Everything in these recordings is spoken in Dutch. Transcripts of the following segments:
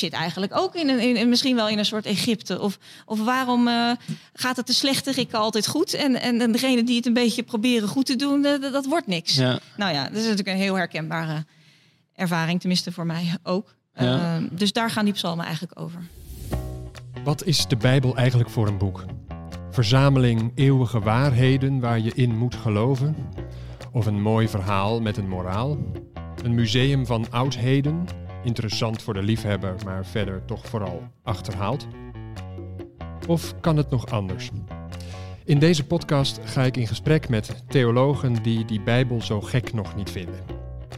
zit eigenlijk ook in, een, in, misschien wel in een soort Egypte. Of, of waarom uh, gaat het de slechterikken altijd goed? En, en, en degene die het een beetje proberen goed te doen, dat, dat wordt niks. Ja. Nou ja, dat is natuurlijk een heel herkenbare ervaring, tenminste voor mij ook. Ja. Uh, dus daar gaan die psalmen eigenlijk over. Wat is de Bijbel eigenlijk voor een boek? Verzameling eeuwige waarheden waar je in moet geloven? Of een mooi verhaal met een moraal? Een museum van oudheden, interessant voor de liefhebber, maar verder toch vooral achterhaald? Of kan het nog anders? In deze podcast ga ik in gesprek met theologen die die Bijbel zo gek nog niet vinden.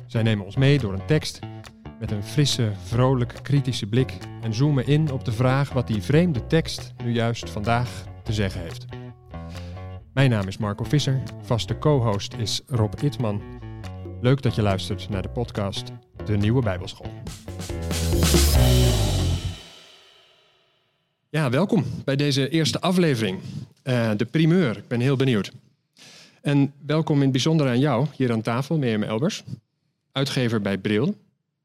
Zij nemen ons mee door een tekst met een frisse, vrolijk, kritische blik en zoomen in op de vraag wat die vreemde tekst nu juist vandaag te zeggen heeft. Mijn naam is Marco Visser, vaste co-host is Rob Itman. Leuk dat je luistert naar de podcast De Nieuwe Bijbelschool. Ja, welkom bij deze eerste aflevering, uh, de primeur. Ik ben heel benieuwd. En welkom in het bijzonder aan jou, hier aan tafel, Mirjam Elbers, uitgever bij Bril,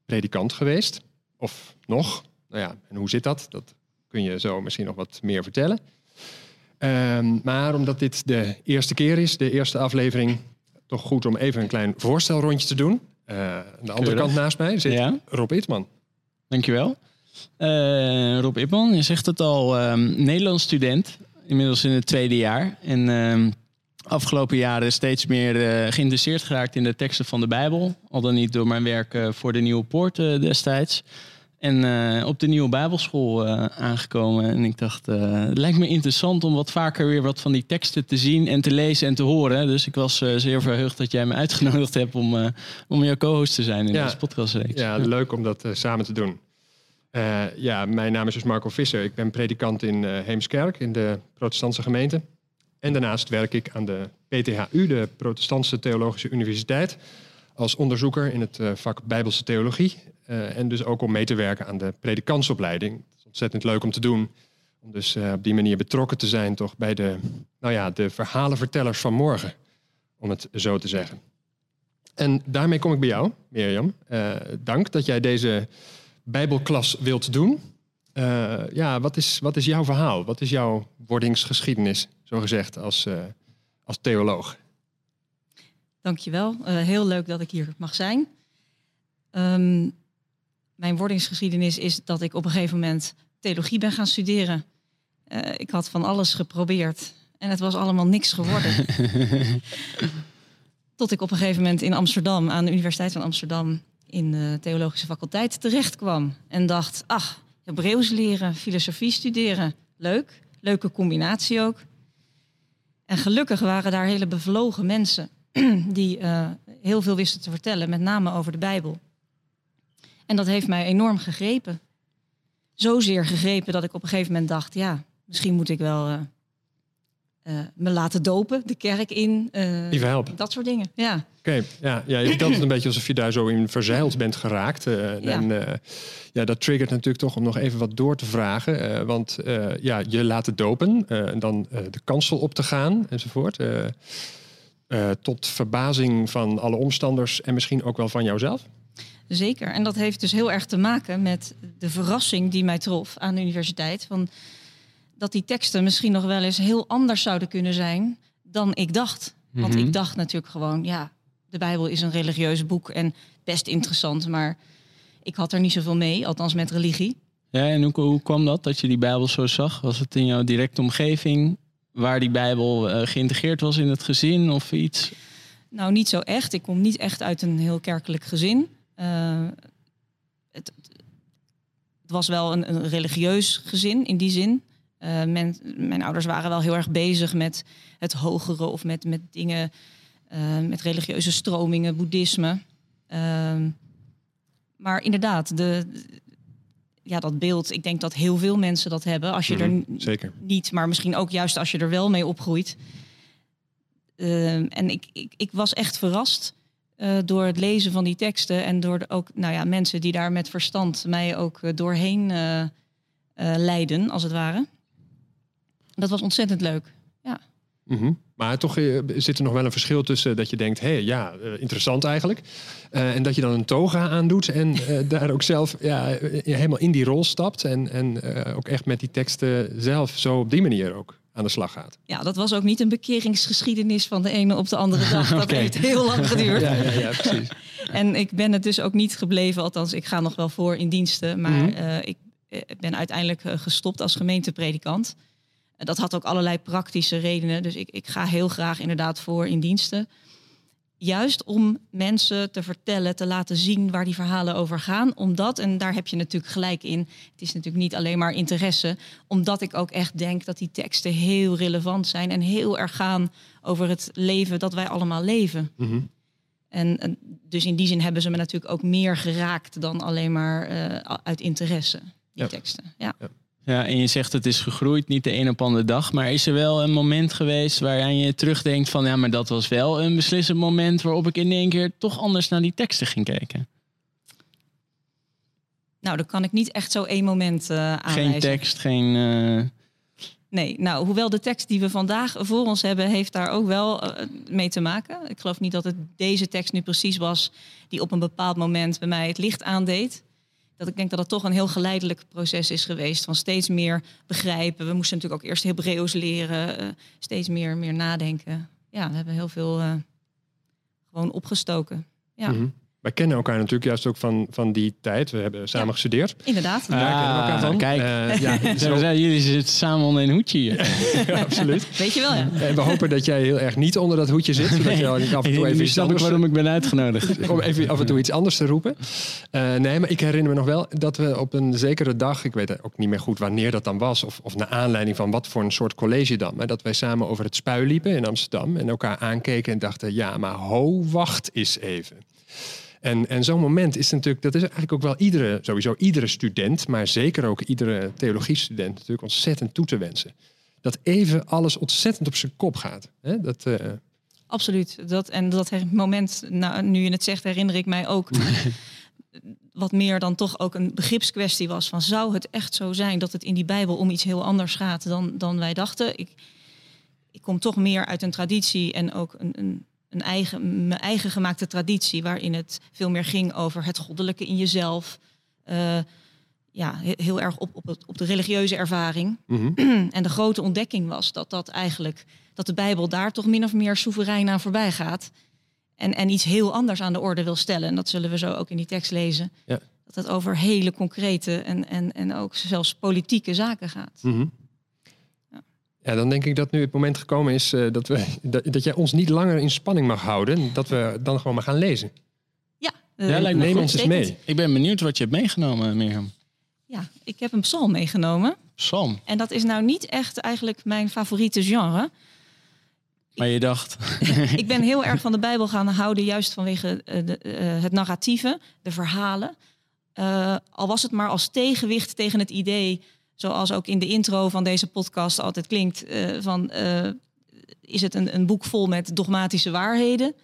predikant geweest, of nog. Nou ja, en hoe zit dat? Dat kun je zo misschien nog wat meer vertellen. Um, maar omdat dit de eerste keer is, de eerste aflevering, toch goed om even een klein voorstelrondje te doen. Uh, aan de andere kant naast mij zit Ja. Rob Itman. Dankjewel. Eh Rob Ipman, je zegt het al, ehm, Nederlands student, inmiddels in het tweede jaar. En ehm, afgelopen jaren steeds meer eh, geïnteresseerd geraakt in de teksten van de Bijbel. Al dan niet door mijn werk eh, voor de Nieuwe Poort eh, destijds. En eh, op de nieuwe Bijbelschool eh, aangekomen. En ik dacht, eh, het lijkt me interessant om wat vaker weer wat van die teksten te zien en te lezen en te horen. Dus ik was zeer verheugd dat jij me uitgenodigd hebt om, om jouw co-host te zijn in Ja. deze podcastreeks. Ja, leuk om dat samen te doen. Ja, mijn naam is dus Marco Visser. Ik ben predikant in Heemskerk, in de protestantse gemeente. En daarnaast werk ik aan de PTHU, de Protestantse Theologische Universiteit, als onderzoeker in het vak Bijbelse Theologie. Eh, en dus ook om mee te werken aan de predikantsopleiding. Het is ontzettend leuk om te doen. Om dus eh, op die manier betrokken te zijn toch bij de, nou ja, de verhalenvertellers van morgen. Om het zo te zeggen. En daarmee kom ik bij jou, Mirjam. Eh, dank dat jij deze Bijbelklas wilt doen. Ja, wat is, wat is jouw verhaal? Wat is jouw wordingsgeschiedenis, zo gezegd, als, eh, als theoloog? Dankjewel. Uh, heel leuk dat ik hier mag zijn. Um, mijn wordingsgeschiedenis is dat ik op een gegeven moment theologie ben gaan studeren. Uh, ik had van alles geprobeerd en het was allemaal niks geworden. Tot ik op een gegeven moment in Amsterdam, aan de Universiteit van Amsterdam, in de theologische faculteit terecht kwam. En dacht, ach, Hebreeuws leren, filosofie studeren, leuk. Leuke combinatie ook. En gelukkig waren daar hele bevlogen mensen die uh, heel veel wisten te vertellen, met name over de Bijbel. En dat heeft mij enorm gegrepen. Zozeer gegrepen dat ik op een gegeven moment dacht, ja, misschien moet ik wel uh, uh, me laten dopen, de kerk in. Even helpen. Dat soort dingen, ja. Oké, okay, ja, ja, je vertelt het een beetje alsof je daar zo in verzeild bent geraakt. Uh, ja. En ja, dat triggert natuurlijk toch om nog even wat door te vragen. want ja, je laten dopen en dan de kansel op te gaan enzovoort. Tot verbazing van alle omstanders en misschien ook wel van jouzelf? Zeker. En dat heeft dus heel erg te maken met de verrassing die mij trof aan de universiteit. Van dat die teksten misschien nog wel eens heel anders zouden kunnen zijn dan ik dacht. Want Mhm. mm -hmm. ik dacht natuurlijk gewoon, ja, de Bijbel is een religieus boek en best interessant. Maar ik had er niet zoveel mee, althans met religie. Ja, en hoe, hoe kwam dat, dat je die Bijbel zo zag? Was het in jouw directe omgeving? waar die Bijbel uh, geïntegreerd was in het gezin of iets? Nou, niet zo echt. Ik kom niet echt uit een heel kerkelijk gezin. Uh, het, het, was wel een, een, religieus gezin in die zin. Men, mijn ouders waren wel heel erg bezig met het hogere of met, met dingen, uh, met religieuze stromingen, boeddhisme. Ehm, maar inderdaad, de, ja, dat beeld, ik denk dat heel veel mensen dat hebben. Als je Mhm, er zeker. niet, maar misschien ook juist als je er wel mee opgroeit. Uh, en ik, ik, ik, was echt verrast uh, door het lezen van die teksten en door ook nou ja, mensen die daar met verstand mij ook uh, doorheen leiden, als het ware. Dat was ontzettend leuk. Ja. -hmm. Maar toch eh, zit er nog wel een verschil tussen dat je denkt, hé, hey, ja, eh, interessant eigenlijk. En dat je dan een toga aandoet en daar ook zelf ja, helemaal in die rol stapt. En, en ook echt met die teksten zelf zo op die manier ook aan de slag gaat. Ja, dat was ook niet een bekeringsgeschiedenis van de ene op de andere dag. Dat okay. heeft heel lang geduurd. ja, ja, ja, precies. en ik ben het dus ook niet gebleven, althans ik ga nog wel voor in diensten. Maar mm -hmm. ik ben uiteindelijk gestopt als gemeentepredikant. Dat had ook allerlei praktische redenen. Dus ik, ik ga heel graag inderdaad voor in diensten. Juist om mensen te vertellen, te laten zien waar die verhalen over gaan. Omdat, en daar heb je natuurlijk gelijk in, het is natuurlijk niet alleen maar interesse. Omdat ik ook echt denk dat die teksten heel relevant zijn en heel erg gaan over het leven dat wij allemaal leven. Mm en, en, dus in die zin hebben ze me natuurlijk ook meer geraakt dan alleen maar uh, uit interesse, die Ja. teksten. Ja. Ja. Ja, en je zegt het is gegroeid, niet de een op andere dag. Maar is er wel een moment geweest waaraan je terugdenkt van... ja, maar dat was wel een beslissend moment waarop ik in één keer toch anders naar die teksten ging kijken? Nou, dan kan ik niet echt zo één moment aanwijzen. Geen tekst, geen... eh, Nee, nou, hoewel de tekst die we vandaag voor ons hebben, heeft daar ook wel eh, mee te maken. Ik geloof niet dat het deze tekst nu precies was die op een bepaald moment bij mij het licht aandeed. Dat ik denk dat het toch een heel geleidelijk proces is geweest van steeds meer begrijpen. We moesten natuurlijk ook eerst Hebreeuws leren, eh, steeds meer, meer nadenken. Ja, we hebben heel veel eh, gewoon opgestoken. Ja, Mhm. Wij kennen elkaar natuurlijk juist ook van, van die tijd. We hebben samen Ja. gestudeerd. inderdaad. Daar kennen we elkaar van. kijk. Eh, ja, zijn jullie zitten samen onder een hoedje hier. ja, absoluut. Weet je wel, ja. En we hopen dat jij heel erg niet onder dat hoedje zit. Zodat je af en toe even iets anders waarom ik ben uitgenodigd. om even af en toe iets anders te roepen. Eh, nee, maar ik herinner me nog wel dat we op een zekere dag, ik weet ook niet meer goed wanneer dat dan was, of, of naar aanleiding van wat voor een soort college dan, maar dat wij samen over het spui liepen in Amsterdam en elkaar aankeken en dachten, ja, maar ho, wacht eens even. En, en zo'n moment is natuurlijk, dat is eigenlijk ook wel iedere, sowieso iedere student, maar zeker ook iedere theologiestudent natuurlijk ontzettend toe te wensen. Dat even alles ontzettend op zijn kop gaat. Hè? Dat, eh, Absoluut. Dat, en dat moment, nou, nu je het zegt, herinner ik mij ook. wat meer dan toch ook een begripskwestie was. Van zou het echt zo zijn dat het in die Bijbel om iets heel anders gaat dan, dan wij dachten? Ik, ik kom toch meer uit een traditie en ook een, een, een eigen, mijn eigen gemaakte traditie, waarin het veel meer ging over het goddelijke in jezelf. Eh, ja, he- heel erg op, op, het, op de religieuze ervaring. mhm. En de grote ontdekking was dat dat eigenlijk dat de Bijbel daar toch min of meer soeverein aan voorbij gaat. En, en iets heel anders aan de orde wil stellen. En dat zullen we zo ook in die tekst lezen. Ja. Dat het over hele concrete en, en, en ook zelfs politieke zaken gaat. Ja. Ja, dan denk ik dat nu het moment gekomen is eh, dat, we, dat, dat jij ons niet langer in spanning mag houden. Dat we dan gewoon maar gaan lezen. Ja, Ja, eh, lijkt me Neem ons eens mee. Ik ben benieuwd wat je hebt meegenomen, Mirjam. Ja, ik heb een psalm meegenomen. Psalm. En dat is nou niet echt eigenlijk mijn favoriete genre. Maar je dacht, ik ben heel erg van de Bijbel gaan houden, juist vanwege eh, de, eh, het narratieve, de verhalen. Eh, al was het maar als tegenwicht tegen het idee, zoals ook in de intro van deze podcast altijd klinkt, eh, van eh, is het een, een boek vol met dogmatische waarheden?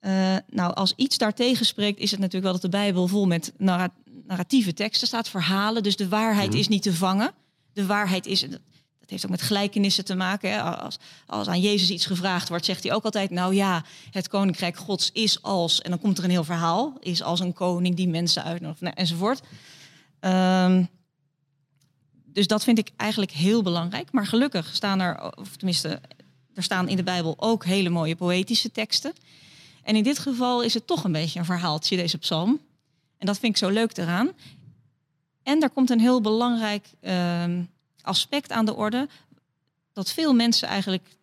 Eh, nou, als iets daartegen spreekt, is het natuurlijk wel dat de Bijbel vol met narra- narratieve teksten staat, verhalen. Dus de waarheid Mhm. is niet te vangen. De waarheid is, dat heeft ook met gelijkenissen te maken. Hè? Als, als aan Jezus iets gevraagd wordt, zegt hij ook altijd: Nou ja, het koninkrijk Gods is als. En dan komt er een heel verhaal: is als een koning die mensen uitnodigt, nou, enzovoort. Ehm, dus dat vind ik eigenlijk heel belangrijk. Maar gelukkig staan er, of tenminste, er staan in de Bijbel ook hele mooie poëtische teksten. En in dit geval is het toch een beetje een verhaaltje, deze psalm. En dat vind ik zo leuk eraan. En daar komt een heel belangrijk ehm, aspect aan de orde. Dat veel mensen eigenlijk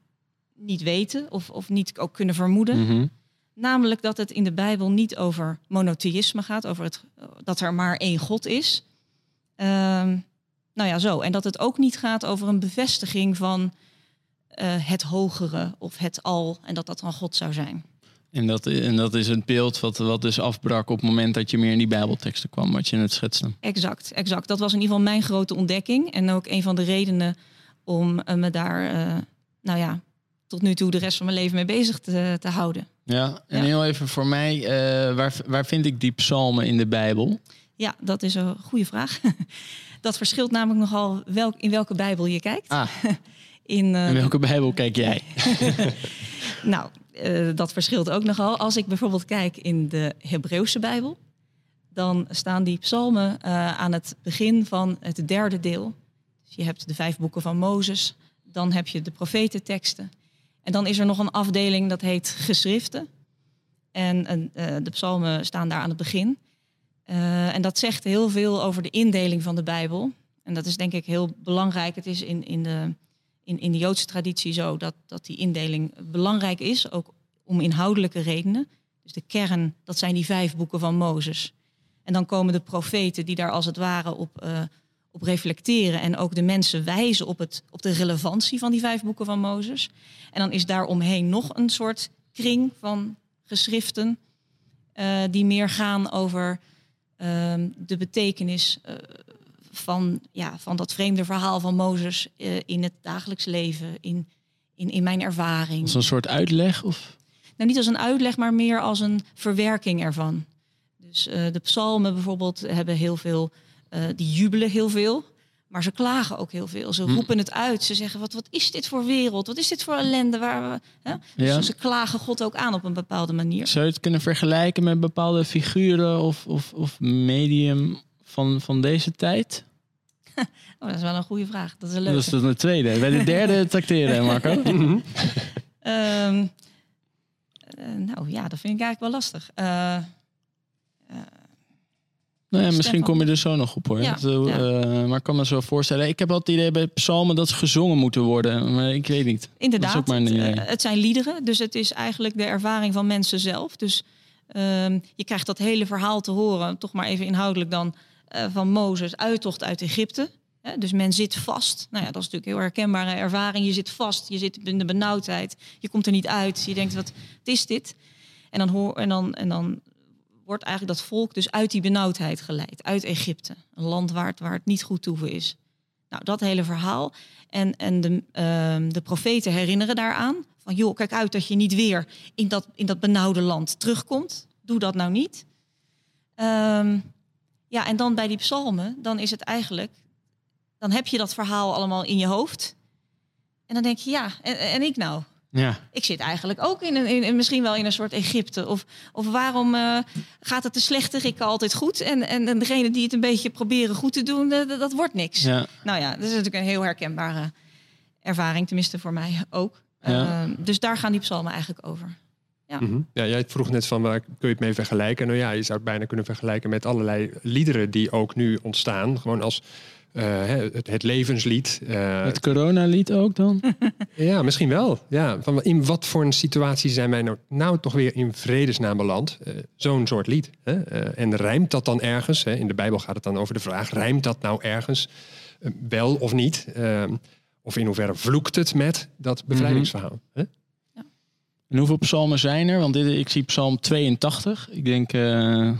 niet weten of, of niet ook kunnen vermoeden. Mhm. Namelijk dat het in de Bijbel niet over monotheïsme gaat, over het, dat er maar één God is. Ehm, nou ja, zo. En dat het ook niet gaat over een bevestiging van eh, het hogere of het al en dat dat dan God zou zijn. En dat, en dat is het beeld wat, wat dus afbrak op het moment dat je meer in die bijbelteksten kwam, wat je net schetste. Exact, exact. Dat was in ieder geval mijn grote ontdekking. En ook een van de redenen om eh, me daar, eh, nou ja, tot nu toe de rest van mijn leven mee bezig te, te houden. Ja, en Ja. heel even voor mij, waar, waar vind ik die psalmen in de Bijbel? Ja, dat is een goede vraag. Dat verschilt namelijk nogal welk, in welke Bijbel je kijkt. Ah, In, eh, In welke Bijbel kijk jij? Nou, eh, dat verschilt ook nogal. Als ik bijvoorbeeld kijk in de Hebreeuwse Bijbel, dan staan die psalmen eh, aan het begin van het derde deel. Dus je hebt de vijf boeken van Mozes, dan heb je de profetenteksten. En dan is er nog een afdeling dat heet geschriften. En de psalmen staan daar aan het begin. Eh, en dat zegt heel veel over de indeling van de Bijbel. En dat is denk ik heel belangrijk. Het is in, in, de, in, in de Joodse traditie zo dat, dat die indeling belangrijk is, ook om inhoudelijke redenen. Dus de kern, dat zijn die vijf boeken van Mozes. En dan komen de profeten die daar als het ware op, eh, op reflecteren en ook de mensen wijzen op, het, op de relevantie van die vijf boeken van Mozes. En dan is daar omheen nog een soort kring van geschriften eh, die meer gaan over ehm, de betekenis eh, van, ja, van dat vreemde verhaal van Mozes eh, in het dagelijks leven, in, in, in mijn ervaring. Als een soort uitleg? Of? Nou, niet als een uitleg, maar meer als een verwerking ervan. Dus eh, de psalmen bijvoorbeeld hebben heel veel, die jubelen heel veel. Maar ze klagen ook heel veel. Ze Hm. roepen het uit. Ze zeggen, wat, wat is dit voor wereld? Wat is dit voor ellende? Waar we, hè? Dus Ja. ze klagen God ook aan op een bepaalde manier. Zou je het kunnen vergelijken met bepaalde figuren of, of, of medium van, van deze tijd? Oh, dat is wel een goede vraag. Dat is een Dat leuke. is dan de tweede. Bij de derde tracteren, Marco. Ehm, eh, nou ja, dat vind ik eigenlijk wel lastig. Eh, Nou ja, misschien kom je er zo nog op hoor. Ja, ja. eh, maar ik kan me zo voorstellen. Ik heb altijd het idee bij psalmen dat ze gezongen moeten worden. Maar ik weet niet. Inderdaad, Dat is ook maar een het, idee. eh, het zijn liederen, dus het is eigenlijk de ervaring van mensen zelf. Dus ehm, je krijgt dat hele verhaal te horen, toch maar even inhoudelijk dan, eh, van Mozes, uittocht uit Egypte. Dus men zit vast. Nou ja, dat is natuurlijk een heel herkenbare ervaring. Je zit vast, je zit in de benauwdheid, je komt er niet uit. Je denkt, wat, wat is dit? En dan, hoor, en, dan, en dan wordt eigenlijk dat volk dus uit die benauwdheid geleid, uit Egypte. Een land waar het, waar het niet goed toe is. Nou, dat hele verhaal. En, en de, ehm, de profeten herinneren daaraan. Van joh, kijk uit dat je niet weer in dat, in dat benauwde land terugkomt. Doe dat nou niet. Ehm, ja, en dan bij die psalmen, dan is het eigenlijk... Dan heb je dat verhaal allemaal in je hoofd. En dan denk je, ja, en, en ik nou? Ja, Ik zit eigenlijk ook in, een, in, misschien wel in een soort Egypte. Of, of waarom eh, gaat het de slechterikken altijd goed? En, en, en degene die het een beetje proberen goed te doen, eh, dat, dat wordt niks. ja. Nou ja, dat is natuurlijk een heel herkenbare ervaring, tenminste voor mij ook. Ja. Ehm, dus daar gaan die psalmen eigenlijk over. Mhm. Ja, jij vroeg net van waar kun je het mee vergelijken? Nou ja, je zou het bijna kunnen vergelijken met allerlei liederen die ook nu ontstaan. Gewoon als eh, het, het levenslied. eh, Het coronalied ook dan? ja, misschien wel. Ja, van in wat voor een situatie zijn wij nou, nou toch weer in vredesnaam beland? Eh, Zo'n soort lied. Hè? Eh, en rijmt dat dan ergens? Hè? In de Bijbel gaat het dan over de vraag: rijmt dat nou ergens eh, wel of niet? Eh, of in hoeverre vloekt het met dat bevrijdingsverhaal? Hè? En hoeveel psalmen zijn er? Want dit, ik zie psalm 82. Ik denk, eh,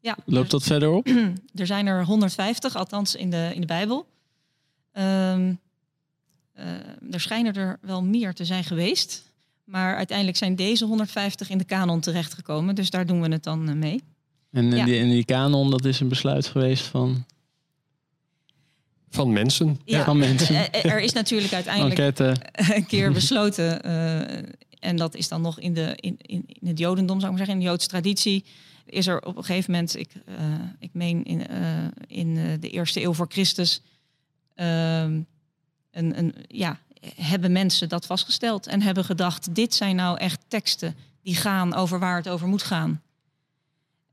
Ja, loopt dat verder op? er zijn er 150, althans in de, in de Bijbel. Ehm, eh, er schijnen er wel meer te zijn geweest. Maar uiteindelijk zijn deze 150 in de kanon terechtgekomen. Dus daar doen we het dan eh, mee. En, Ja. die, en die kanon, dat is een besluit geweest van, Van mensen. Ja. van mensen. Eh, Er is natuurlijk uiteindelijk Enquête. een keer besloten. eh, en dat is dan nog in, de, in, in, in het Jodendom, zou ik maar zeggen, in de Joodse traditie. Is er op een gegeven moment, ik, eh, ik meen in, eh, in eh, de eerste eeuw voor Christus, ehm, een, een, ja, hebben mensen dat vastgesteld en hebben gedacht: dit zijn nou echt teksten die gaan over waar het over moet gaan.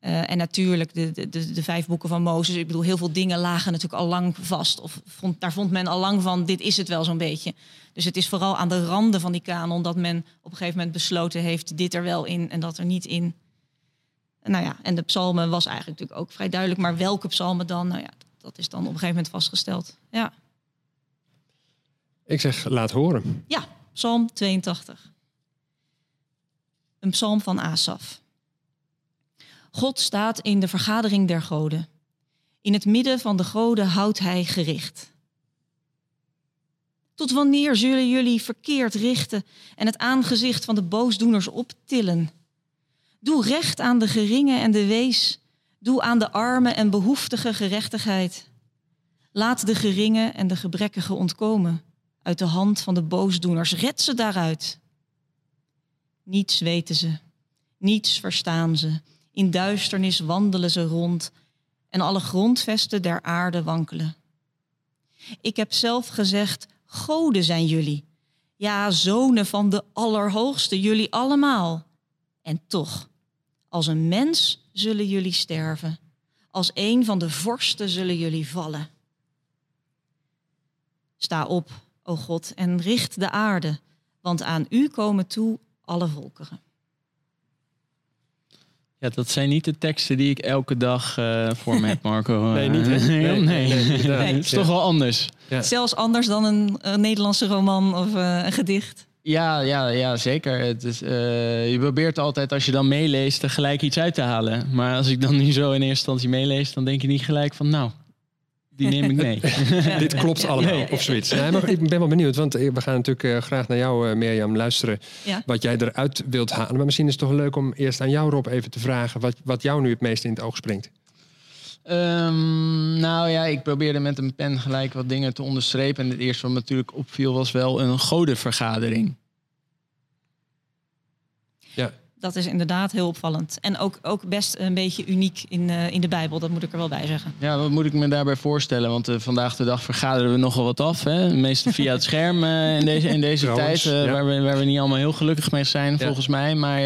En natuurlijk de, de, de, de vijf boeken van Mozes. Ik bedoel, heel veel dingen lagen natuurlijk al lang vast. Of vond, daar vond men al lang van, dit is het wel zo'n beetje. Dus het is vooral aan de randen van die kanon dat men op een gegeven moment besloten heeft dit er wel in en dat er niet in. Nou ja, en de psalmen was eigenlijk natuurlijk ook vrij duidelijk. Maar welke psalmen dan? Nou ja, dat is dan op een gegeven moment vastgesteld. Ja, Ik zeg, laat horen. ja psalm 82. Een psalm van Asaf. God staat in de vergadering der goden. In het midden van de goden houdt hij gericht. Tot wanneer zullen jullie verkeerd richten en het aangezicht van de boosdoeners optillen? Doe recht aan de geringe en de wees. Doe aan de armen en behoeftige gerechtigheid. Laat de geringe en de gebrekkige ontkomen. uit de hand van de boosdoeners. Red ze daaruit. Niets weten ze, niets verstaan ze. In duisternis wandelen ze rond en alle grondvesten der aarde wankelen. Ik heb zelf gezegd, goden zijn jullie. Ja, zonen van de Allerhoogste, jullie allemaal. En toch, als een mens zullen jullie sterven. Als een van de vorsten zullen jullie vallen. Sta op, o God, en richt de aarde, want aan u komen toe alle volkeren. Ja, dat zijn niet de teksten die ik elke dag uh, voor me heb, Marco. nee, niet. Hè? nee, nee, nee, nee, nee. Het is toch wel anders. Ja. Zelfs anders dan een, een Nederlandse roman of uh, een gedicht. Ja, ja, ja zeker. Het is, uh, je probeert altijd als je dan meeleest er gelijk iets uit te halen. Maar als ik dan nu zo in eerste instantie meelees, dan denk je niet gelijk van nou, die neem ik mee. Dit klopt allemaal, of zoiets. Nee, maar ik ben wel benieuwd, want we gaan natuurlijk uh, graag naar jou, uh, Mirjam, luisteren. Ja. Wat jij eruit wilt halen. Maar misschien is het toch leuk om eerst aan jou, Rob, even te vragen... wat, wat jou nu het meest in het oog springt. Um, nou ja, ik probeerde met een pen gelijk wat dingen te onderstrepen. En het eerste wat me natuurlijk opviel was wel een godenvergadering. Ja. Dat is inderdaad heel opvallend. En ook, ook best een beetje uniek in, uh, in de Bijbel, dat moet ik er wel bij zeggen. Ja, wat moet ik me daarbij voorstellen? Want uh, vandaag de dag vergaderen we nogal wat af. Hè? Meestal via het scherm uh, in deze, in deze Trouwens, tijd. ja. waar, we, waar we niet allemaal heel gelukkig mee zijn, Ja. volgens mij. Maar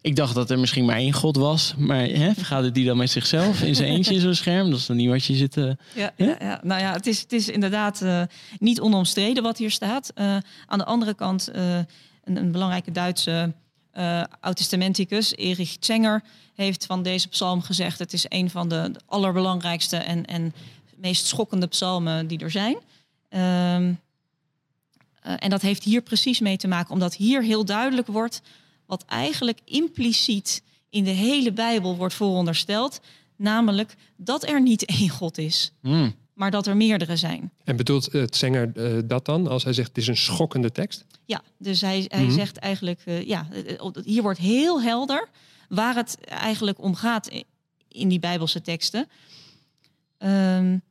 ik dacht dat er misschien maar één God was. Maar hè, vergadert die dan met zichzelf in zijn eentje in zo'n scherm? Dat is dan niet wat je zit... Ja, ja, ja. Nou ja, het is, het is inderdaad uh, niet onomstreden wat hier staat. Uh, aan de andere kant, uh, een, een, belangrijke Duitse uh, oud-testamenticus, Erich Zenger, heeft van deze psalm gezegd: het is een van de, allerbelangrijkste en, en meest schokkende psalmen die er zijn. Um, en dat heeft hier precies mee te maken, omdat hier heel duidelijk wordt wat eigenlijk impliciet in de hele Bijbel wordt voorondersteld, namelijk dat er niet één God is. Mm. Maar dat er meerdere zijn. En bedoelt het Zenger uh, dat dan, als hij zegt het is een schokkende tekst? Ja, dus hij, hij mm-hmm. zegt eigenlijk, uh, ja, hier wordt heel helder waar het eigenlijk om gaat in die Bijbelse teksten. Um,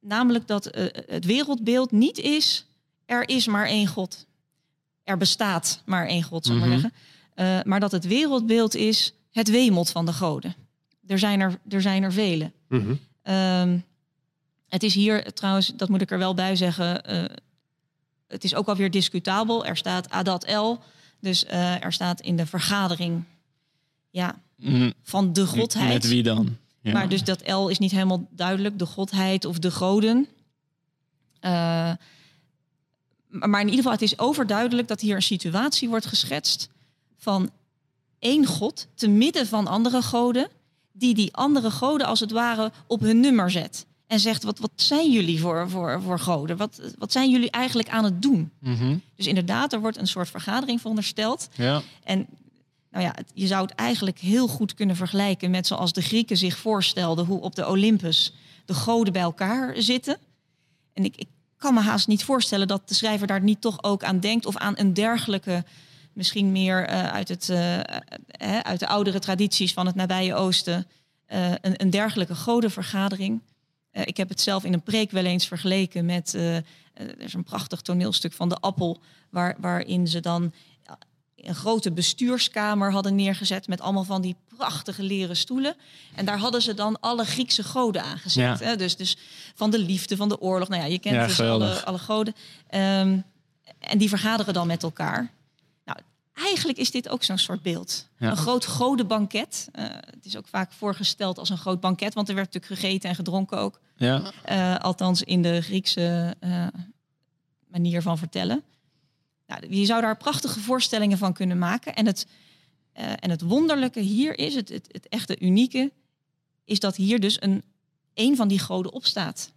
namelijk dat uh, het wereldbeeld niet is, er is maar één God. Er bestaat maar één God, ik Mm-hmm. maar zeggen. maar dat het wereldbeeld is het wemelt van de goden. Er zijn er, er, zijn er vele. Mm-hmm. Um, het is hier trouwens, dat moet ik er wel bij zeggen, uh, het is ook alweer discutabel. Er staat Adat El, dus uh, er staat in de vergadering ja, mm. van de godheid. Met wie dan? Ja. Maar dus dat El is niet helemaal duidelijk, de godheid of de goden. Uh, maar in ieder geval, het is overduidelijk dat hier een situatie wordt geschetst van één god te midden van andere goden, die die andere goden als het ware op hun nummer zet en zegt: wat, wat zijn jullie voor, voor, voor goden? Wat, wat zijn jullie eigenlijk aan het doen? Mm-hmm. Dus inderdaad, er wordt een soort vergadering verondersteld. Ja. En nou ja, het, je zou het eigenlijk heel goed kunnen vergelijken met zoals de Grieken zich voorstelden hoe op de Olympus de goden bij elkaar zitten. En ik, ik kan me haast niet voorstellen dat de schrijver daar niet toch ook aan denkt of aan een dergelijke. Misschien meer uh, uit, het, uh, uh, uit de oudere tradities van het nabije Oosten. eh, een, een dergelijke godenvergadering. Uh, ik heb het zelf in een preek wel eens vergeleken met. Uh, er is een prachtig toneelstuk van de Appel. Waar, waarin ze dan een grote bestuurskamer hadden neergezet. met allemaal van die prachtige leren stoelen. En daar hadden ze dan alle Griekse goden aangezet. Ja. Hè? Dus, dus van de liefde, van de oorlog. Nou ja, je kent Ja, dus alle, alle goden. Um, en die vergaderen dan met elkaar. Eigenlijk is dit ook zo'n soort beeld. Ja. Een groot godenbanket. Uh, het is ook vaak voorgesteld als een groot banket, want er werd natuurlijk gegeten en gedronken ook. Ja. Uh, althans in de Griekse uh, manier van vertellen. Nou, je zou daar prachtige voorstellingen van kunnen maken. En het, en het wonderlijke hier is, het, het, het echte unieke, is dat hier dus een, een van die goden opstaat.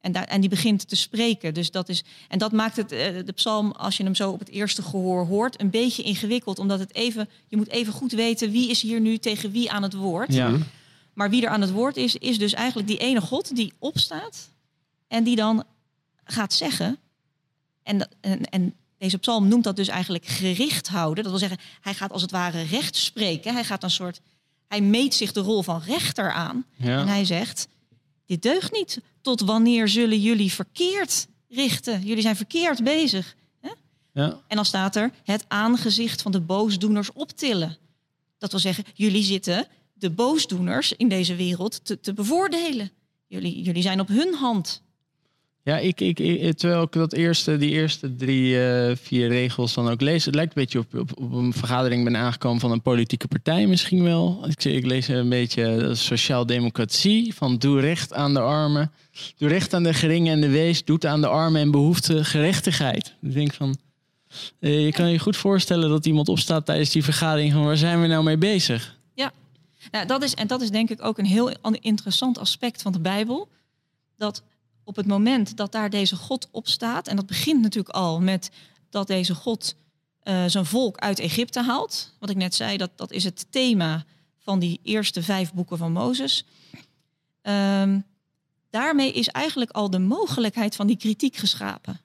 En, daar, en die begint te spreken. Dus dat is, en dat maakt het, uh, de psalm, als je hem zo op het eerste gehoor hoort, een beetje ingewikkeld. Omdat het even, je moet even goed weten wie is hier nu tegen wie aan het woord. Ja. Maar wie er aan het woord is, is dus eigenlijk die ene God die opstaat en die dan gaat zeggen. En, en, en deze psalm noemt dat dus eigenlijk gericht houden. Dat wil zeggen, hij gaat als het ware recht spreken. Hij gaat een soort, hij meet zich de rol van rechter aan. Ja. En hij zegt, dit deugt niet. Tot wanneer zullen jullie verkeerd richten. Jullie zijn verkeerd bezig. Hè? Ja. En dan staat er het aangezicht van de boosdoeners optillen. Dat wil zeggen, jullie zitten de boosdoeners in deze wereld te, te bevoordelen. Jullie, jullie zijn op hun hand. Ja, ik, ik, ik- terwijl ik dat eerste, die eerste drie, eh, vier regels dan ook lees. Het lijkt een beetje op, op, op een vergadering ben aangekomen van een politieke partij misschien wel. Ik, ik lees een beetje eh, sociaal-democratie. Van doe recht aan de armen. Doe recht aan de geringen en de wees. Doet aan de armen en behoefte gerechtigheid. Ik denk van... eh, je kan je goed voorstellen dat iemand opstaat tijdens die vergadering van waar zijn we nou mee bezig? Nou, dat is, en dat is denk ik ook een heel an- interessant aspect van de Bijbel. Dat op het moment dat daar deze God op staat, en dat begint natuurlijk al met dat deze God eh, zijn volk uit Egypte haalt. Wat ik net zei, dat, dat is het thema van die eerste vijf boeken van Mozes. Ehm, daarmee is eigenlijk al de mogelijkheid van die kritiek geschapen.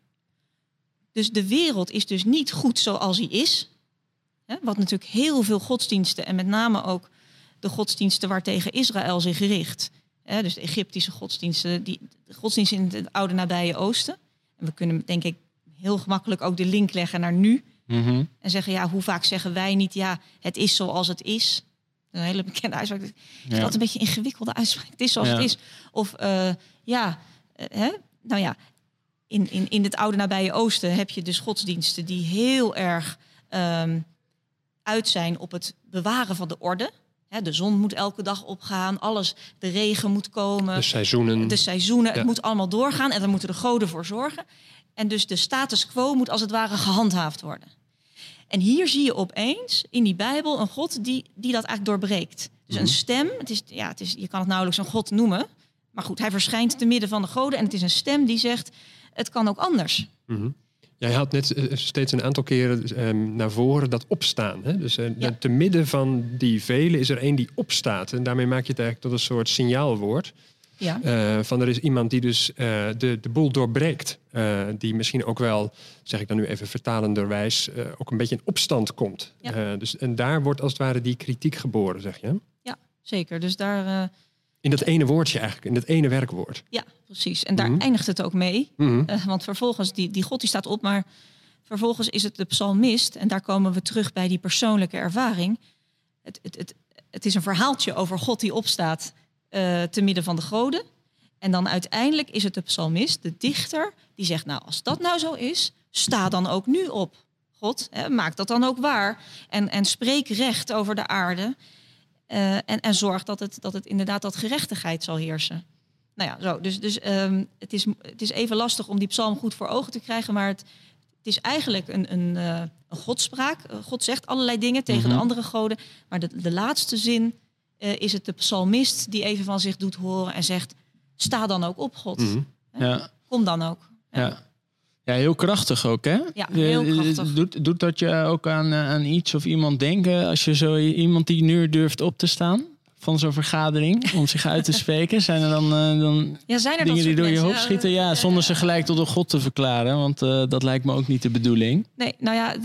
Dus de wereld is dus niet goed zoals hij is. Hè, wat natuurlijk heel veel godsdiensten en met name ook de godsdiensten waartegen Israël zich richt. Dus de Egyptische godsdiensten, die, de godsdiensten in het oude nabije oosten. En we kunnen denk ik heel gemakkelijk ook de link leggen naar nu. Mhm. En zeggen, ja, hoe vaak zeggen wij niet, ja, het is zoals het is. Een hele bekende uitspraak. Ik vind Ja. dat een beetje een ingewikkelde uitspraak. Het is zoals Ja. het is. Of eh, ja, eh, hè? nou ja, in, in, in het oude nabije oosten heb je dus godsdiensten die heel erg ehm, uit zijn op het bewaren van de orde. De zon moet elke dag opgaan, alles, de regen moet komen De seizoenen. de seizoenen, Ja. het moet allemaal doorgaan en daar moeten de goden voor zorgen. En dus de status quo moet als het ware gehandhaafd worden. En hier zie je opeens in die Bijbel een God die, die dat eigenlijk doorbreekt. Dus een stem, het is, ja, het is, je kan het nauwelijks een God noemen. Maar goed, hij verschijnt te midden van de goden en het is een stem die zegt, het kan ook anders. Mhm. Jij had net eh, steeds een aantal keren ehm, naar voren dat opstaan. Hè? Dus eh, Ja. te midden van die velen is er één die opstaat. En daarmee maak je het eigenlijk tot een soort signaalwoord. Ja, Eh, van er is iemand die dus de, de boel doorbreekt. Die misschien ook wel, zeg ik dan nu even vertalenderwijs, ook een beetje in opstand komt. Ja. Dus, en daar wordt als het ware die kritiek geboren, zeg je. zeker. Dus daar, In dat ene woordje eigenlijk, in dat ene werkwoord. ja, precies. En daar Mhm. eindigt het ook mee. Mhm. Eh, want vervolgens, die, die God die staat op, maar vervolgens is het de psalmist. En daar komen we terug bij die persoonlijke ervaring. Het, het, het, het is een verhaaltje over God die opstaat eh, te midden van de goden. En dan uiteindelijk is het de psalmist, de dichter, die zegt... nou, als dat nou zo is, sta dan ook nu op. God, hè, maak dat dan ook waar. En, en spreek recht over de aarde. Eh, en, en zorg dat het, dat het inderdaad dat gerechtigheid zal heersen. Nou ja, zo. Dus, dus ehm, het, is, het is even lastig om die psalm goed voor ogen te krijgen. Maar het, het is eigenlijk een, een, eh, een godspraak. Eh, God zegt allerlei dingen tegen Mhm. de andere goden. Maar de, de laatste zin eh, is het de psalmist die even van zich doet horen en zegt... Sta dan ook op, God. Mhm. Ja. Kom dan ook. Ja. ja, heel krachtig ook, hè? Ja, heel krachtig. Doet, doet dat je ook aan, aan iets of iemand denken als je zo iemand die nu durft op te staan van zo'n vergadering om zich uit te spreken? Zijn er dan, eh, dan Ja, zijn er dat dingen die door je hoofd schieten? Ja, eh, zonder ze gelijk tot een god te verklaren, want eh, dat lijkt me ook niet de bedoeling. Nee, nou ja,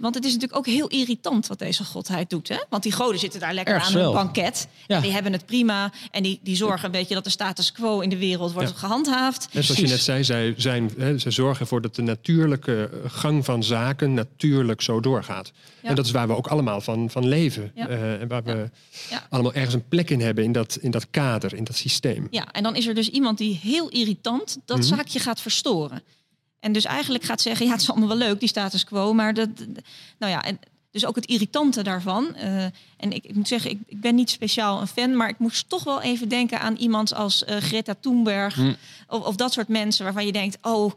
want het is natuurlijk ook heel irritant wat deze godheid doet. Hè? Want die goden zitten daar lekker Erg aan een banket. Ja. En die hebben het prima. En die, die zorgen een beetje dat de status quo in de wereld wordt Ja. gehandhaafd. En zoals je net zei, zij, zijn, hè, ze zorgen ervoor dat de natuurlijke eh, gang van zaken natuurlijk zo doorgaat. Ja. En dat is waar we ook allemaal van, van leven. Ja. Eh, en waar we Ja. allemaal ergens een plek in hebben in dat, in dat kader, in dat systeem. Ja, en dan is er dus iemand die heel irritant dat Mhm. zaakje gaat verstoren. En dus eigenlijk gaat zeggen, ja, het is allemaal wel leuk, die status quo. Maar dat, nou ja, en dus ook het irritante daarvan. eh, en ik, ik moet zeggen, ik, ik ben niet speciaal een fan, maar ik moest toch wel even denken aan iemand als eh, Greta Thunberg. Hm. Of, of dat soort mensen waarvan je denkt, oh,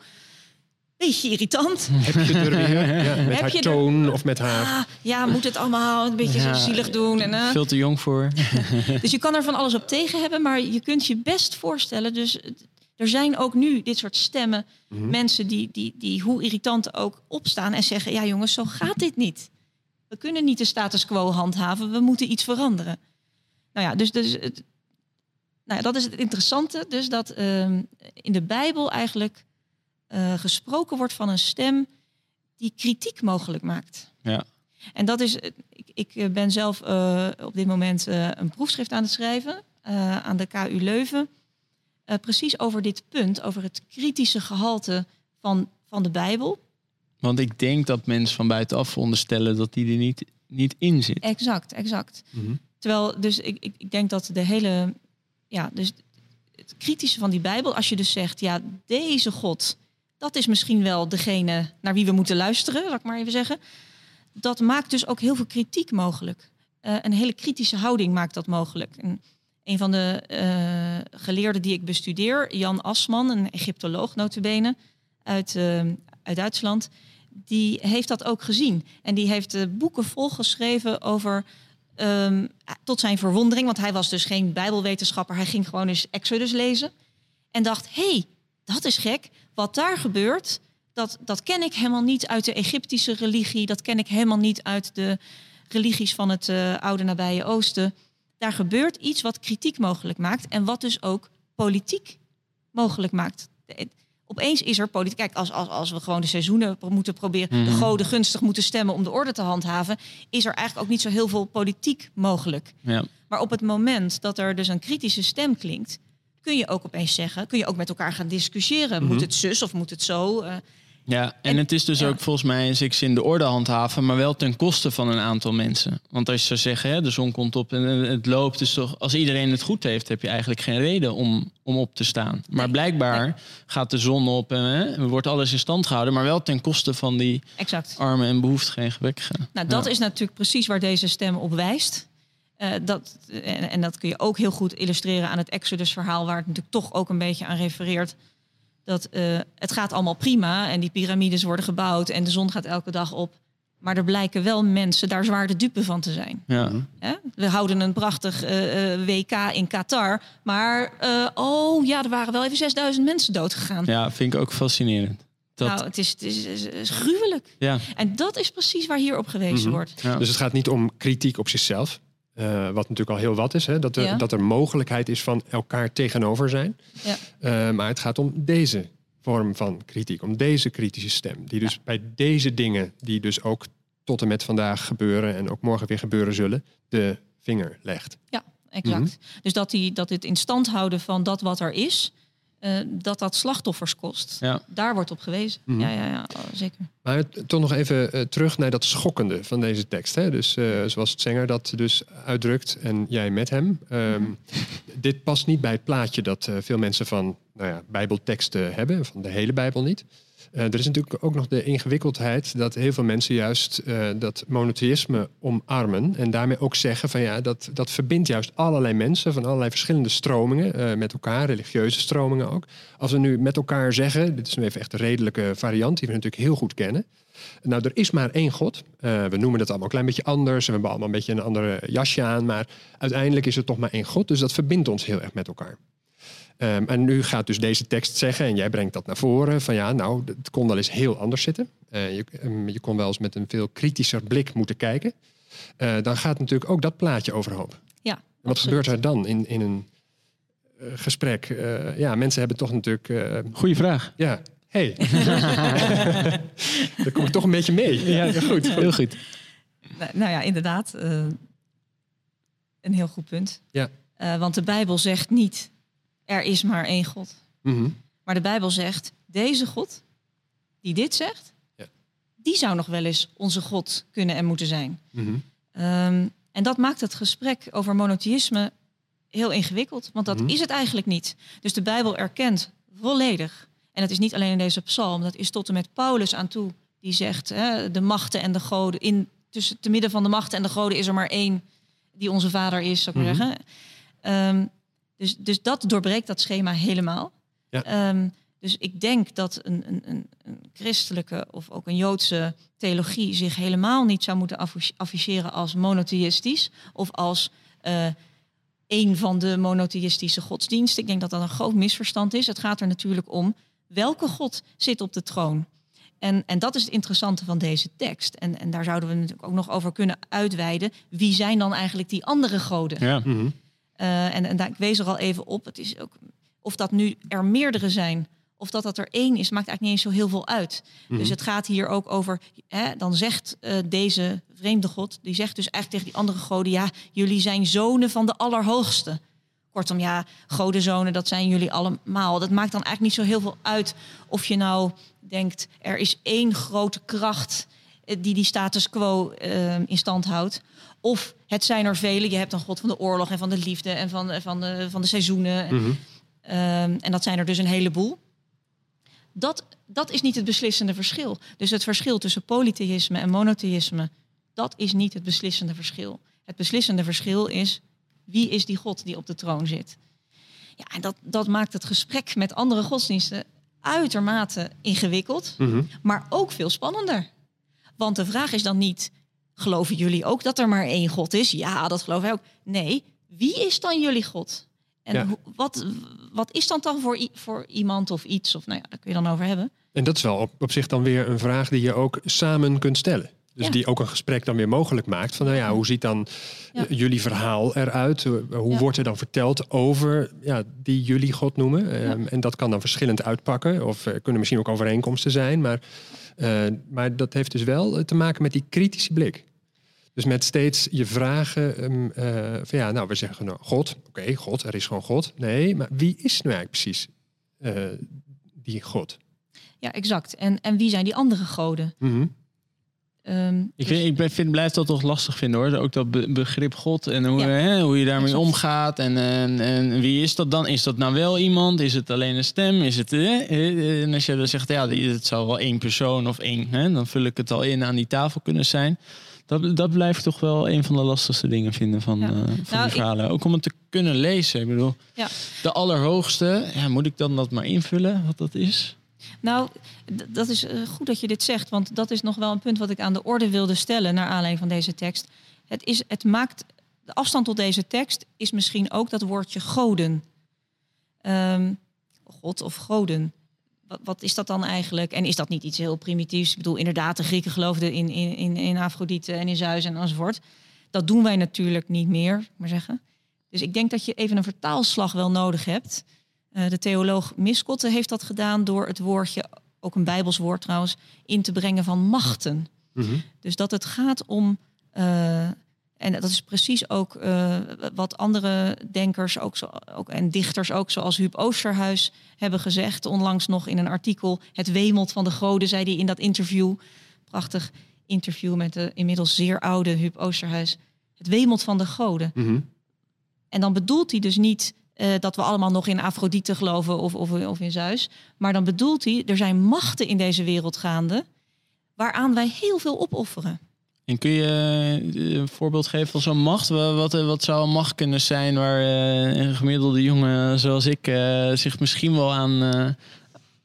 beetje irritant. Heb je er weer? Ja, met Heb haar je er- toon of met haar... Ah, ja, moet het allemaal een beetje Ja, zo zielig doen. En, eh. Veel te jong voor. Dus je kan er van alles op tegen hebben, maar je kunt je best voorstellen. Dus er zijn ook nu dit soort stemmen, Mhm. mensen die, die, die hoe irritant ook opstaan en zeggen: Ja, jongens, zo gaat dit niet. We kunnen niet de status quo handhaven, we moeten iets veranderen. Nou ja, dus, dus het, nou ja, dat is het interessante. Dus dat ehm, in de Bijbel eigenlijk eh, gesproken wordt van een stem die kritiek mogelijk maakt. Ja. En dat is, ik, ik ben zelf eh, op dit moment eh, een proefschrift aan het schrijven eh, aan de KU Leuven. Eh, precies over dit punt, over het kritische gehalte van, van de Bijbel. Want ik denk dat mensen van buitenaf veronderstellen dat die er niet, niet in zit. Exact, exact. Mhm. Terwijl, dus ik, ik, ik denk dat de hele, ja, dus het kritische van die Bijbel, als je dus zegt, ja, deze God, dat is misschien wel degene naar wie we moeten luisteren, laat ik maar even zeggen. Dat maakt dus ook heel veel kritiek mogelijk. Eh, een hele kritische houding maakt dat mogelijk. En een van de eh, geleerden die ik bestudeer, Jan Asman, een Egyptoloog notabene uit, eh, uit Duitsland, die heeft dat ook gezien. En die heeft boeken volgeschreven over, ehm, tot zijn verwondering, want hij was dus geen bijbelwetenschapper, hij ging gewoon eens Exodus lezen. En dacht, hé, hey, dat is gek, wat daar gebeurt, dat, dat ken ik helemaal niet uit de Egyptische religie, dat ken ik helemaal niet uit de religies van het eh, oude nabije Oosten. Daar gebeurt iets wat kritiek mogelijk maakt en wat dus ook politiek mogelijk maakt. De- Opeens is er politiek. Kijk, als, als, als we gewoon de seizoenen moeten proberen, de Mhm. goden gunstig moeten stemmen om de orde te handhaven, is er eigenlijk ook niet zo heel veel politiek mogelijk. Ja. Maar op het moment dat er dus een kritische stem klinkt, kun je ook opeens zeggen, kun je ook met elkaar gaan discussiëren. Moet het zus of moet het zo? Eh, Ja, en, En- het is dus ja. ook volgens mij in zekere zin de orde handhaven, maar wel ten koste van een aantal mensen. Want als je zou zeggen, hè, de zon komt op en het loopt, dus toch, als iedereen het goed heeft, heb je eigenlijk geen reden om, om op te staan. Maar Nee. blijkbaar gaat de zon op en hè, wordt alles in stand gehouden, maar wel ten koste van die exact. armen en behoeftigen en gebekkigen. Nou, dat Ja. is natuurlijk precies waar deze stem op wijst. Eh, dat, en, en dat kun je ook heel goed illustreren aan het Exodus-verhaal, waar het natuurlijk toch ook een beetje aan refereert. Dat eh, het gaat allemaal prima en die piramides worden gebouwd en de zon gaat elke dag op. Maar er blijken wel mensen daar zwaar de dupe van te zijn. Ja. Hè? We houden een prachtig eh, eh, WK in Qatar. Maar eh, oh ja, er waren wel even 6000 mensen doodgegaan. ja, vind ik ook fascinerend. Dat, Nou, het is, het is, het is gruwelijk. ja, En dat is precies waar hier op gewezen Mhm. wordt. ja. Dus het gaat niet om kritiek op zichzelf. Eh, wat natuurlijk al heel wat is. Hè? Dat, er, Ja. dat er mogelijkheid is van elkaar tegenover zijn. Ja. Eh, maar het gaat om deze vorm van kritiek. Om deze kritische stem. Die dus bij deze dingen, die dus ook tot en met vandaag gebeuren... en ook morgen weer gebeuren zullen, de vinger legt. Exact. Mhm. Dus dat, die, dat het in stand houden van dat wat er is, eh, dat dat slachtoffers kost. Ja. Daar wordt op gewezen. Mhm. Ja, ja, ja, oh, zeker. Maar toch nog even eh, terug naar dat schokkende van deze tekst. Hè? Dus eh, zoals het Zenger dat dus uitdrukt en jij met hem. Ehm, Dit past niet bij het plaatje dat eh, veel mensen van nou ja, bijbelteksten hebben. Van de hele Bijbel niet. Eh, er is natuurlijk ook nog de ingewikkeldheid dat heel veel mensen juist eh, dat monotheïsme omarmen. En daarmee ook zeggen van ja, dat, dat verbindt juist allerlei mensen van allerlei verschillende stromingen eh, met elkaar, religieuze stromingen ook. Als we nu met elkaar zeggen, dit is nu even echt een redelijke variant die we natuurlijk heel goed kennen. Nou, er is maar één God. We noemen het allemaal een klein beetje anders. En we hebben allemaal een beetje een andere jasje aan. Maar uiteindelijk is er toch maar één God. Dus dat verbindt ons heel erg met elkaar. Ehm, en nu gaat dus deze tekst zeggen, en jij brengt dat naar voren, van ja, nou, het kon wel eens heel anders zitten. Eh, je, ehm, je kon wel eens met een veel kritischer blik moeten kijken. Eh, dan gaat natuurlijk ook dat plaatje overhoop. Ja, En wat absoluut. gebeurt er dan in, in een eh, gesprek? Eh, ja, mensen hebben toch natuurlijk, eh, Goeie vraag. ja, hey. Daar kom ik toch een beetje mee. Ja, goed. Heel goed. Nou, nou ja, inderdaad. eh, een heel goed punt. Ja. Eh, want de Bijbel zegt niet, er is maar één God. Mhm. Maar de Bijbel zegt, deze God, die dit zegt, Ja. die zou nog wel eens onze God kunnen en moeten zijn. Mhm. Ehm, en dat maakt het gesprek over monotheïsme heel ingewikkeld, want dat Mhm. is het eigenlijk niet. Dus de Bijbel erkent volledig, en dat is niet alleen in deze psalm, dat is tot en met Paulus aan toe, die zegt, hè, de machten en de goden, in, tussen te midden van de machten en de goden is er maar één die onze vader is, zou ik maar zeggen. Ehm, dus, dus dat doorbreekt dat schema helemaal. Ja. Ehm, dus ik denk dat een, een, een, een christelijke of ook een Joodse theologie zich helemaal niet zou moeten affi- afficheren als monotheïstisch of als eh een van de monotheïstische godsdiensten. Ik denk dat dat een groot misverstand is. Het gaat er natuurlijk om welke God zit op de troon. En, en dat is het interessante van deze tekst. En, en daar zouden we natuurlijk ook nog over kunnen uitweiden. Wie zijn dan eigenlijk die andere goden? Ja. Mhm. Eh, en en daar, ik wees er al even op. Het is ook, of dat nu er meerdere zijn of dat dat er één is, maakt eigenlijk niet eens zo heel veel uit. Mhm. Dus het gaat hier ook over. Hè, dan zegt eh, deze vreemde God, die zegt dus eigenlijk tegen die andere goden: ja, jullie zijn zonen van de Allerhoogste. Kortom, ja, godenzonen, dat zijn jullie allemaal. Dat maakt dan eigenlijk niet zo heel veel uit of je nou denkt... er is één grote kracht eh, die die status quo uh, in stand houdt. Of het zijn er vele. Je hebt een god van de oorlog en van de liefde en van, van, de, van de seizoenen. Mhm. Ehm, en dat zijn er dus een heleboel. Dat, dat is niet het beslissende verschil. Dus het verschil tussen polytheïsme en monotheïsme, dat is niet het beslissende verschil. Het beslissende verschil is wie is die God die op de troon zit. Ja, en dat, dat maakt het gesprek met andere godsdiensten uitermate ingewikkeld, Mhm. maar ook veel spannender. Want de vraag is dan niet: geloven jullie ook dat er maar één God is? Ja, dat geloven wij ook. Nee, wie is dan jullie God? En Ja. wat, wat is dan dan voor, voor iemand of iets? Of nou ja, daar kun je dan over hebben. En dat is wel op, op zich dan weer een vraag die je ook samen kunt stellen. Dus Ja. die ook een gesprek dan weer mogelijk maakt. Van nou ja, hoe ziet dan Ja. eh, jullie verhaal eruit? Eh, Hoe Ja. wordt er dan verteld over ja, die jullie God noemen? Ehm, En dat kan dan verschillend uitpakken. Of er kunnen misschien ook overeenkomsten zijn. Maar, eh, maar dat heeft dus wel eh, te maken met die kritische blik. Dus met steeds je vragen ehm, eh, van ja, nou we zeggen nou, God. Oké, God, er is gewoon God. Nee, maar wie is nu eigenlijk precies die God? Ja, exact. En, en wie zijn die andere goden? Mhm. Ehm, Ik, dus- vind, ik ben, vind, blijf dat toch lastig vinden hoor. Ook dat be- begrip God en hoe, Ja. hè, hoe je daarmee omgaat. En, en, en wie is dat dan? Is dat nou wel iemand? Is het alleen een stem? Is het, eh, en als je dan zegt, ja, het zou wel één persoon of één, hè, dan vul ik het al in aan die tafel kunnen zijn. Dat, dat blijft toch wel een van de lastigste dingen vinden van, Ja. eh, van Nou, die ik- verhalen. Ook om het te kunnen lezen. Ik bedoel, Ja. de allerhoogste, ja, moet ik dan dat maar invullen, wat dat is? Nou, dat is eh, goed dat je dit zegt, want dat is nog wel een punt wat ik aan de orde wilde stellen naar aanleiding van deze tekst. Het, is, het maakt de afstand tot deze tekst is misschien ook dat woordje goden. Ehm, God of goden. Wat, wat is dat dan eigenlijk? En is dat niet iets heel primitiefs? Ik bedoel, inderdaad, de Grieken geloofden in, in, in, in Afrodite en in Zeus en enzovoort. Dat doen wij natuurlijk niet meer, maar zeggen. Dus ik denk dat je even een vertaalslag wel nodig hebt. Eh, de theoloog Miskotte heeft dat gedaan door het woordje, ook een Bijbels woord trouwens, in te brengen van machten. Mhm. Dus dat het gaat om, eh, en dat is precies ook eh, wat andere denkers ook zo, ook, en dichters ook, zoals Huub Oosterhuis hebben gezegd, onlangs nog in een artikel, Het wemelt van de goden, zei hij in dat interview, prachtig interview met de inmiddels zeer oude Huub Oosterhuis, Het wemelt van de goden. Mhm. En dan bedoelt hij dus niet eh, dat we allemaal nog in Afrodite geloven of, of, of in Zeus. Maar dan bedoelt hij, er zijn machten in deze wereld gaande waaraan wij heel veel opofferen. En kun je eh, een voorbeeld geven van zo'n macht? Wa- Wat, eh, wat zou een macht kunnen zijn waar een gemiddelde jongen zoals ik zich misschien wel aan...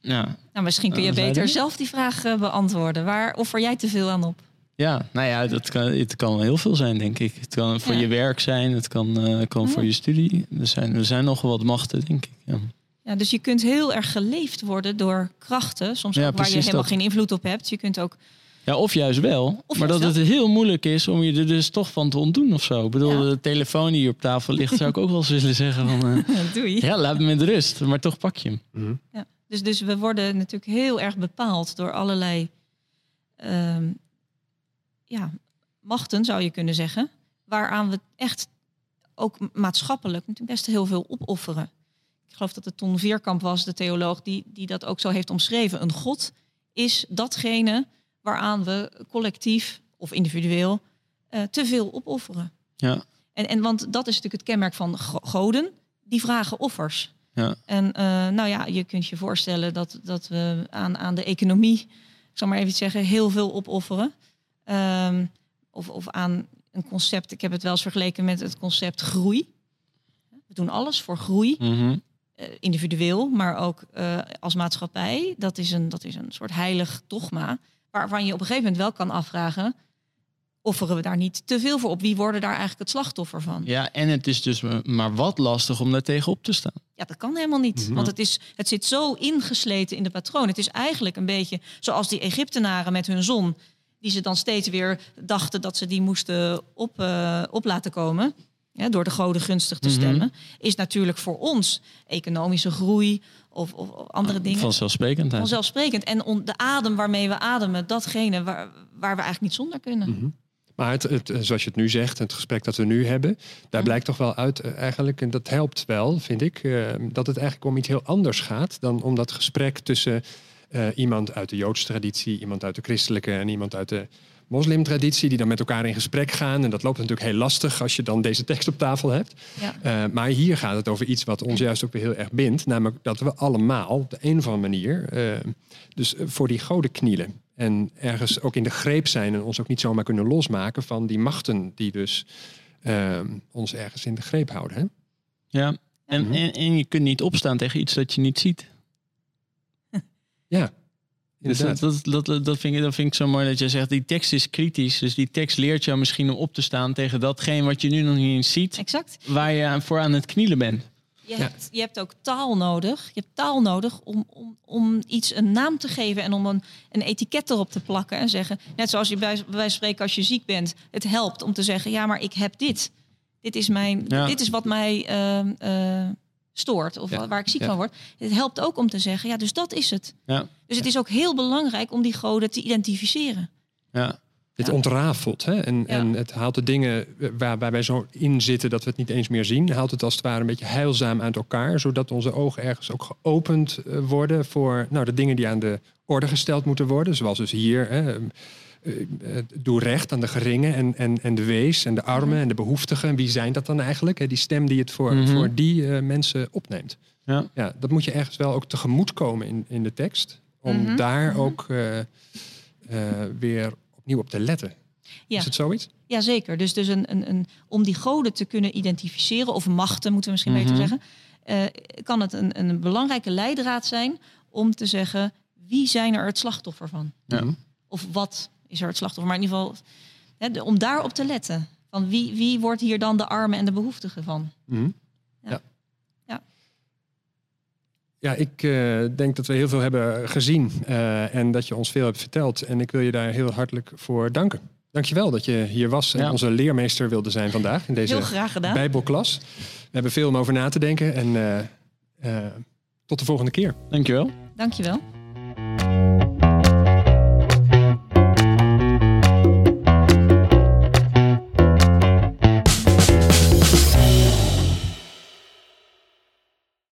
ja, Nou, misschien kun je beter zelf die vraag beantwoorden. Waar offer jij te veel aan op? Ja, nou ja, dat kan, het kan wel heel veel zijn, denk ik. Het kan voor Ja. je werk zijn, het kan, eh, kan voor je studie. Er zijn, er zijn nogal wat machten, denk ik. Ja. Ja, dus je kunt heel erg geleefd worden door krachten, soms Ja, ook waar je helemaal dat. geen invloed op hebt. Je kunt ook Ja, of juist wel. Of maar dat het heel moeilijk is om je er dus toch van te ontdoen of zo. Ik bedoel, Ja. de telefoon die hier op tafel ligt, zou ik ook wel eens willen zeggen van... eh, doei. ja, laat me met rust, maar toch pak je hem. Mhm. Ja. Dus, dus we worden natuurlijk heel erg bepaald door allerlei ehm, ja, machten, zou je kunnen zeggen. Waaraan we echt ook maatschappelijk natuurlijk best heel veel opofferen. Ik geloof dat het Ton Veerkamp was, de theoloog, die, die dat ook zo heeft omschreven. Een god is datgene waaraan we collectief of individueel eh, te veel opofferen. Ja, En, en want dat is natuurlijk het kenmerk van go- goden. Die vragen offers. ja. En eh, nou ja, je kunt je voorstellen dat, dat we aan, aan de economie, ik zal maar even zeggen, heel veel opofferen. Ehm, of, of aan een concept, ik heb het wel eens vergeleken met het concept groei. We doen alles voor groei, Mhm. eh, individueel, maar ook eh, als maatschappij. Dat is, een, dat is een soort heilig dogma, waarvan je op een gegeven moment wel kan afvragen, offeren we daar niet te veel voor op? Wie worden daar eigenlijk het slachtoffer van? Ja, en het is dus maar wat lastig om daar tegen op te staan. Ja, dat kan helemaal niet. Mhm. Want het, is, het zit zo ingesleten in de patroon. Het is eigenlijk een beetje zoals die Egyptenaren met hun zon. Die ze dan steeds weer dachten dat ze die moesten op, eh, op laten komen. Ja, door de goden gunstig te Mhm. stemmen. Is natuurlijk voor ons economische groei of, of andere dingen. Vanzelfsprekend. hè. Vanzelfsprekend. En on- de adem waarmee we ademen, datgene waar, waar we eigenlijk niet zonder kunnen. Mhm. Maar het, het, zoals je het nu zegt, het gesprek dat we nu hebben, daar blijkt toch wel uit eh, eigenlijk, en dat helpt wel, vind ik, eh, dat het eigenlijk om iets heel anders gaat dan om dat gesprek tussen eh, iemand uit de Joodse traditie, iemand uit de christelijke en iemand uit de moslimtraditie, die dan met elkaar in gesprek gaan. En dat loopt natuurlijk heel lastig als je dan deze tekst op tafel hebt. Ja. Eh, maar hier gaat het over iets wat ons juist ook weer heel erg bindt. Namelijk dat we allemaal op de een of andere manier eh, dus voor die goden knielen. En ergens ook in de greep zijn en ons ook niet zomaar kunnen losmaken van die machten die dus ons ergens in de greep houden. Hè? Ja. En, Mhm. en, en je kunt niet opstaan tegen iets dat je niet ziet. Ja, Dus inderdaad. dat, dat, dat, dat, vind ik, dat vind ik zo mooi dat je zegt, die tekst is kritisch. Dus die tekst leert jou misschien om op te staan tegen datgene wat je nu nog niet eens ziet. Exact. Waar je aan- voor aan het knielen bent. Je, Ja. hebt, je hebt ook taal nodig. Je hebt taal nodig om, om, om iets een naam te geven en om een, een etiket erop te plakken en zeggen. Net zoals je bij, bij wijze van spreken als je ziek bent. Het helpt om te zeggen, ja, maar ik heb dit. Dit is, mijn, Ja. dit is wat mij ehm, eh, stoort of Ja. waar ik ziek Ja. van word. Het helpt ook om te zeggen, ja, dus dat is het. Ja. Dus het is ook heel belangrijk om die goden te identificeren. Ja. Het Ja. ontrafelt hè? En, Ja. en het haalt de dingen waar, waar wij zo in zitten dat we het niet eens meer zien, haalt het als het ware een beetje heilzaam uit elkaar, zodat onze ogen ergens ook geopend eh, worden voor nou, de dingen die aan de orde gesteld moeten worden. Zoals dus hier, hè, doe recht aan de geringen en, en, en de wees en de armen en de behoeftigen. En wie zijn dat dan eigenlijk? Hè? Die stem die het voor, Mhm. voor die eh, mensen opneemt. Ja. Ja, dat moet je ergens wel ook tegemoet komen in, in de tekst. Om Mhm. daar Mhm. ook eh, eh, weer opnieuw op te letten. Ja. Is het zoiets? Jazeker. Dus, dus een, een, een, om die goden te kunnen identificeren, of machten moeten we misschien beter Mhm. zeggen, eh, kan het een, een belangrijke leidraad zijn om te zeggen wie zijn er het slachtoffer van? Ja. Mhm. Of wat is er het slachtoffer? Maar in ieder geval, hè, om daarop te letten. Van wie, wie wordt hier dan de armen en de behoeftigen van? Mhm. Ja. Ja. Ja. Ja, ik eh, denk dat we heel veel hebben gezien eh, en dat je ons veel hebt verteld. En ik wil je daar heel hartelijk voor danken. Dankjewel dat je hier was en Ja. onze leermeester wilde zijn vandaag in deze Heel graag gedaan. Bijbelklas. We hebben veel om over na te denken en eh, eh, tot de volgende keer. Dankjewel. Dankjewel.